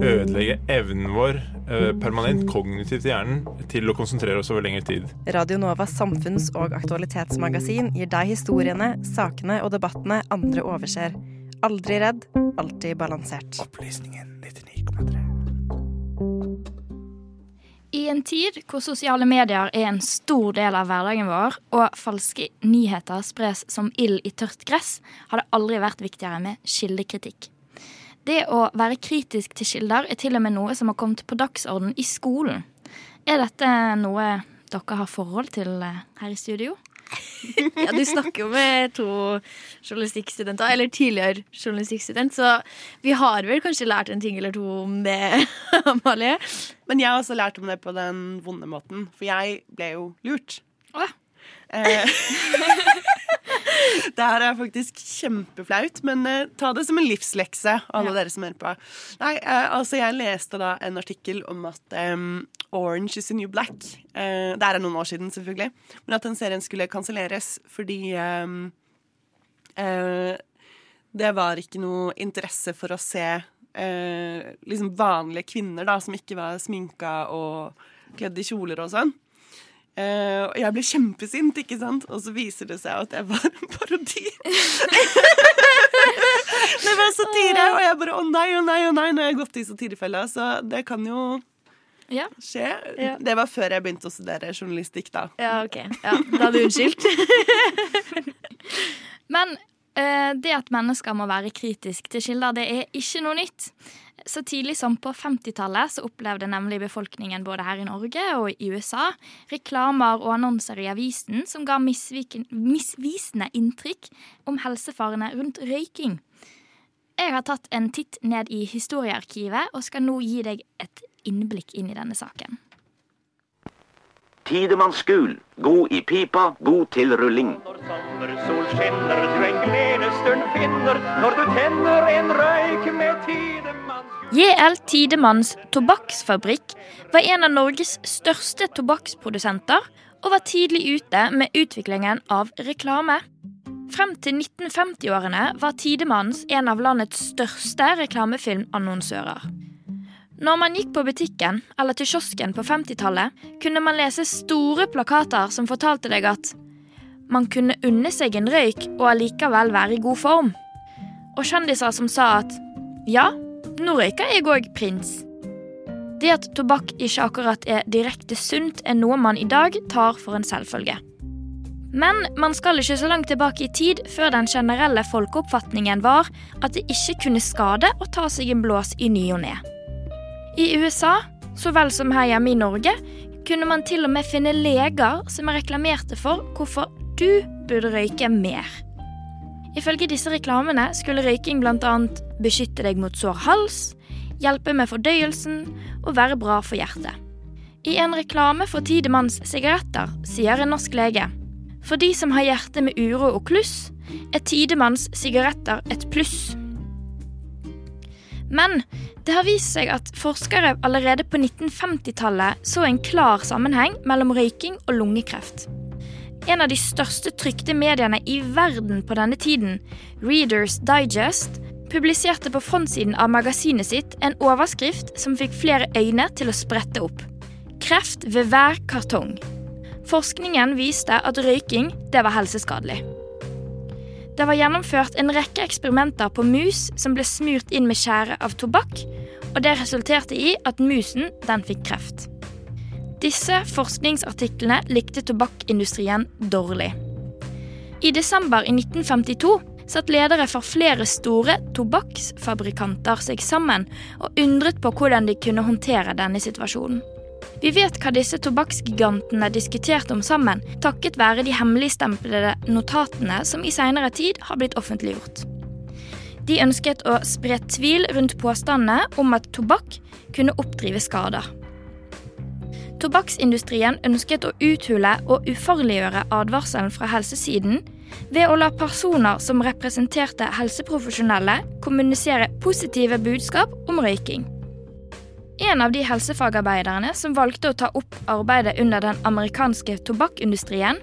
ødelegge evnen vår eh, permanent kognitivt i hjernen til å konsentrere oss over lengre tid. Radio Novas samfunns- og aktualitetsmagasin gir deg historiene, sakene og debattene andre overser. Aldri redd, alltid balansert. Opplysningen 99,3. I en tid hvor sosiale medier er en stor del av hverdagen vår, og falske nyheter spres som ild i tørt gress, har det aldri vært viktigere med kildekritikk. Det å være kritisk til kilder er til og med noe som har kommet på dagsorden i skolen. Er dette noe dere har forhold til eh, her i studio? Ja, du snakker jo med to journalistikkstudenter, eller tidligere journalistikkstudent, så vi har vel kanskje lært en ting eller to om det, Amalie? Men jeg har også lært om det på den vonde måten, for jeg ble jo lurt. Å. Eh, det her er faktisk kjempeflaut, men eh, ta det som en livslekse, alle dere som hører på. Nei, eh, altså Jeg leste da en artikkel om at Orange is the New Black eh, Det er noen år siden, selvfølgelig. Men at den serien skulle kanselleres fordi eh, det var ikke noe interesse for å se eh, liksom vanlige kvinner da, som ikke var sminka og kledd i kjoler og sånn. Eh, og jeg ble kjempesint, ikke sant? Og så viser det seg at jeg var en parodi. det var satire, og jeg bare å nei, å nei, å nei, når jeg har gått i satirefella. Så det kan jo Ja. skje. Ja. Det var før jeg begynte å studere journalistikk, da. Ja, ok. Ja, da er du unnskyldt. Men eh, det at mennesker må være kritisk til kilder, det er ikke noe nytt. Så tidlig som på 50-tallet så opplevde nemlig befolkningen både her i Norge og i USA reklamer og annonser i avisen som ga misvisende inntrykk om helsefarene rundt røyking. Jeg har tatt en titt ned i historiearkivet og skal nå gi deg et innblikk inn i denne saken. Tidemannsgul. God i pipa, god til rulling. Når sommersol skinner, finner når du tenner en røyk med tidemanns JL Tidemanns tobakksfabrikk var en av Norges største tobakksprodusenter og var tidlig ute med utviklingen av reklame. Frem til 1950-årene var Tidemanns en av landets største reklamefilmannonsører. Når man gikk på butikken eller til kiosken på 50-tallet, kunne man lese store plakater som fortalte deg at man kunne unne seg en røyk og allikevel være i god form. Og kjendiser som sa at ja, nå røyker jeg òg prins. Det at tobakk ikke akkurat er direkte sunt, er noe man i dag tar for en selvfølge. Men man skal ikke så langt tilbake i tid før den generelle folkeoppfatningen var at det ikke kunne skade å ta seg en blås i ny og ne. I USA, så vel som her hjemme i Norge, kunne man til og med finne leger som reklamerte for hvorfor du burde røyke mer. Ifølge disse reklamene skulle røyking bl.a. beskytte deg mot sår hals, hjelpe med fordøyelsen og være bra for hjertet. I en reklame for Tidemanns sigaretter sier en norsk lege for de som har hjerte med uro og kluss, er Tidemanns sigaretter et pluss. Men det har vist seg at forskere allerede på 1950-tallet så en klar sammenheng mellom røyking og lungekreft. En av de største trykte mediene i verden på denne tiden, Readers Digest, publiserte på frontsiden av magasinet sitt en overskrift som fikk flere øyne til å sprette opp. Kreft ved hver kartong. Forskningen viste at røyking det var helseskadelig. Det var gjennomført en rekke eksperimenter på mus som ble smurt inn med tjære av tobakk, og det resulterte i at musen den fikk kreft. Disse forskningsartiklene likte tobakkindustrien dårlig. I desember i 1952 satt ledere for flere store tobakksfabrikanter seg sammen og undret på hvordan de kunne håndtere denne situasjonen. Vi vet hva disse tobakksgigantene diskuterte om sammen, takket være de hemmeligstemplede notatene som i seinere tid har blitt offentliggjort. De ønsket å spre tvil rundt påstandene om at tobakk kunne oppdrive skader. Tobakksindustrien ønsket å uthule og ufarliggjøre advarselen fra helsesiden ved å la personer som representerte helseprofesjonelle, kommunisere positive budskap om røyking. En av de helsefagarbeiderne som valgte å ta opp arbeidet under den amerikanske tobakkindustrien,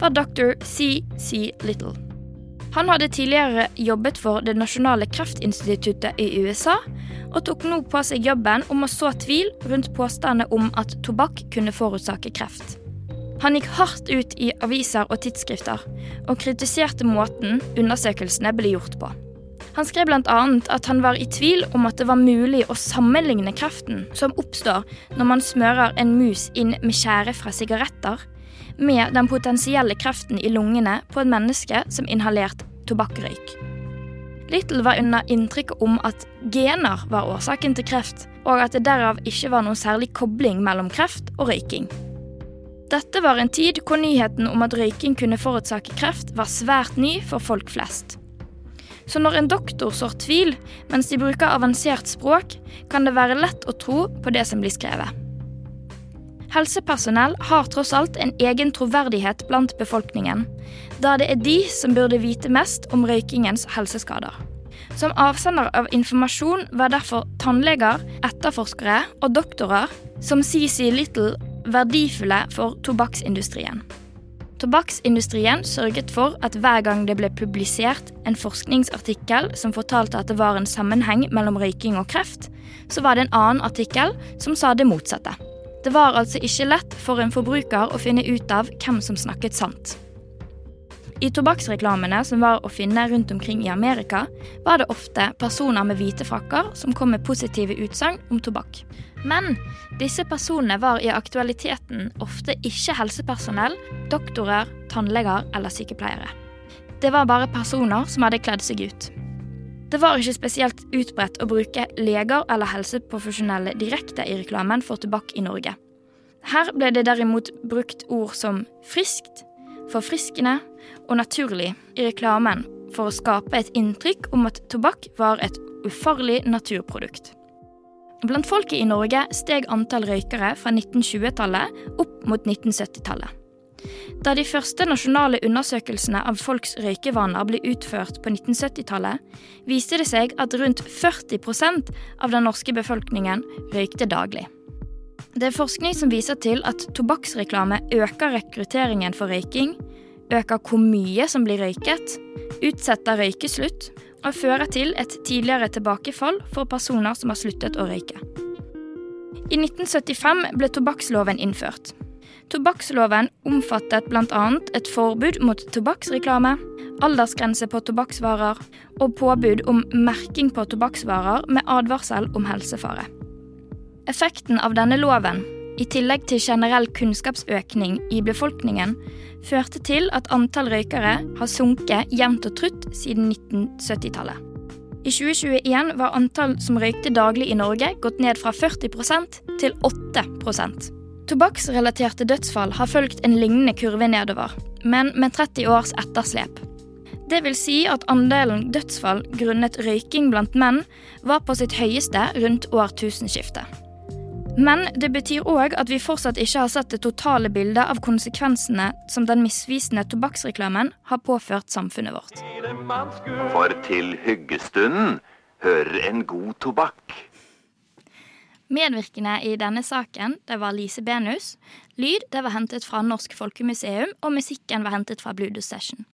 var dr. C.C. Little. Han hadde tidligere jobbet for Det nasjonale kreftinstituttet i USA, og tok nå på seg jobben om å så tvil rundt påstandene om at tobakk kunne forårsake kreft. Han gikk hardt ut i aviser og tidsskrifter, og kritiserte måten undersøkelsene ble gjort på. Han skrev bl.a. at han var i tvil om at det var mulig å sammenligne kreften som oppstår når man smører en mus inn med skjære fra sigaretter, med den potensielle kreften i lungene på et menneske som inhalerte tobakkrøyk. Little var under inntrykk om at gener var årsaken til kreft, og at det derav ikke var noen særlig kobling mellom kreft og røyking. Dette var en tid hvor nyheten om at røyking kunne forårsake kreft, var svært ny for folk flest. Så når en doktor sår tvil mens de bruker avansert språk, kan det være lett å tro på det som blir skrevet. Helsepersonell har tross alt en egen troverdighet blant befolkningen, da det er de som burde vite mest om røykingens helseskader. Som avsender av informasjon var derfor tannleger, etterforskere og doktorer som CC Little verdifulle for tobakksindustrien. Tobakksindustrien sørget for at hver gang det ble publisert en forskningsartikkel som fortalte at det var en sammenheng mellom røyking og kreft, så var det en annen artikkel som sa det motsatte. Det var altså ikke lett for en forbruker å finne ut av hvem som snakket sant. I tobakksreklamene som var å finne rundt omkring i Amerika, var det ofte personer med hvite frakker som kom med positive utsagn om tobakk. Men disse personene var i aktualiteten ofte ikke helsepersonell, doktorer, tannleger eller sykepleiere. Det var bare personer som hadde kledd seg ut. Det var ikke spesielt utbredt å bruke leger eller helseprofesjonelle direkte i reklamen for tobakk i Norge. Her ble det derimot brukt ord som friskt, forfriskende og naturlig i reklamen for å skape et inntrykk om at tobakk var et ufarlig naturprodukt. Blant folket i Norge steg antall røykere fra 1920-tallet opp mot 1970-tallet. Da de første nasjonale undersøkelsene av folks røykevaner ble utført på 1970-tallet, viste det seg at rundt 40% av den norske befolkningen røykte daglig. Det er forskning som viser til at tobakksreklame øker rekrutteringen for røyking, øker hvor mye som blir røyket, utsetter røykeslutt og fører til et tidligere tilbakefall for personer som har sluttet å røyke. I 1975 ble tobakksloven innført. Tobakksloven omfattet bl.a. et forbud mot tobakksreklame, aldersgrense på tobakksvarer og påbud om merking på tobakksvarer med advarsel om helsefare. Effekten av denne loven, i tillegg til generell kunnskapsøkning i befolkningen, førte til at antall røykere har sunket jevnt og trutt siden 1970-tallet. I 2021 var antall som røykte daglig i Norge gått ned fra 40% til 8 Tobakksrelaterte dødsfall har fulgt en lignende kurve nedover, men med 30 års etterslep. Det vil si at andelen dødsfall grunnet røyking blant menn var på sitt høyeste rundt årtusenskiftet. Men det betyr òg at vi fortsatt ikke har sett det totale bildet av konsekvensene som den misvisende tobakksreklamen har påført samfunnet vårt. For til hyggestunden hører en god tobakk. Medvirkende i denne saken det var Lise Benus. Lyd det var hentet fra Norsk Folkemuseum, og musikken var hentet fra Bludo Session.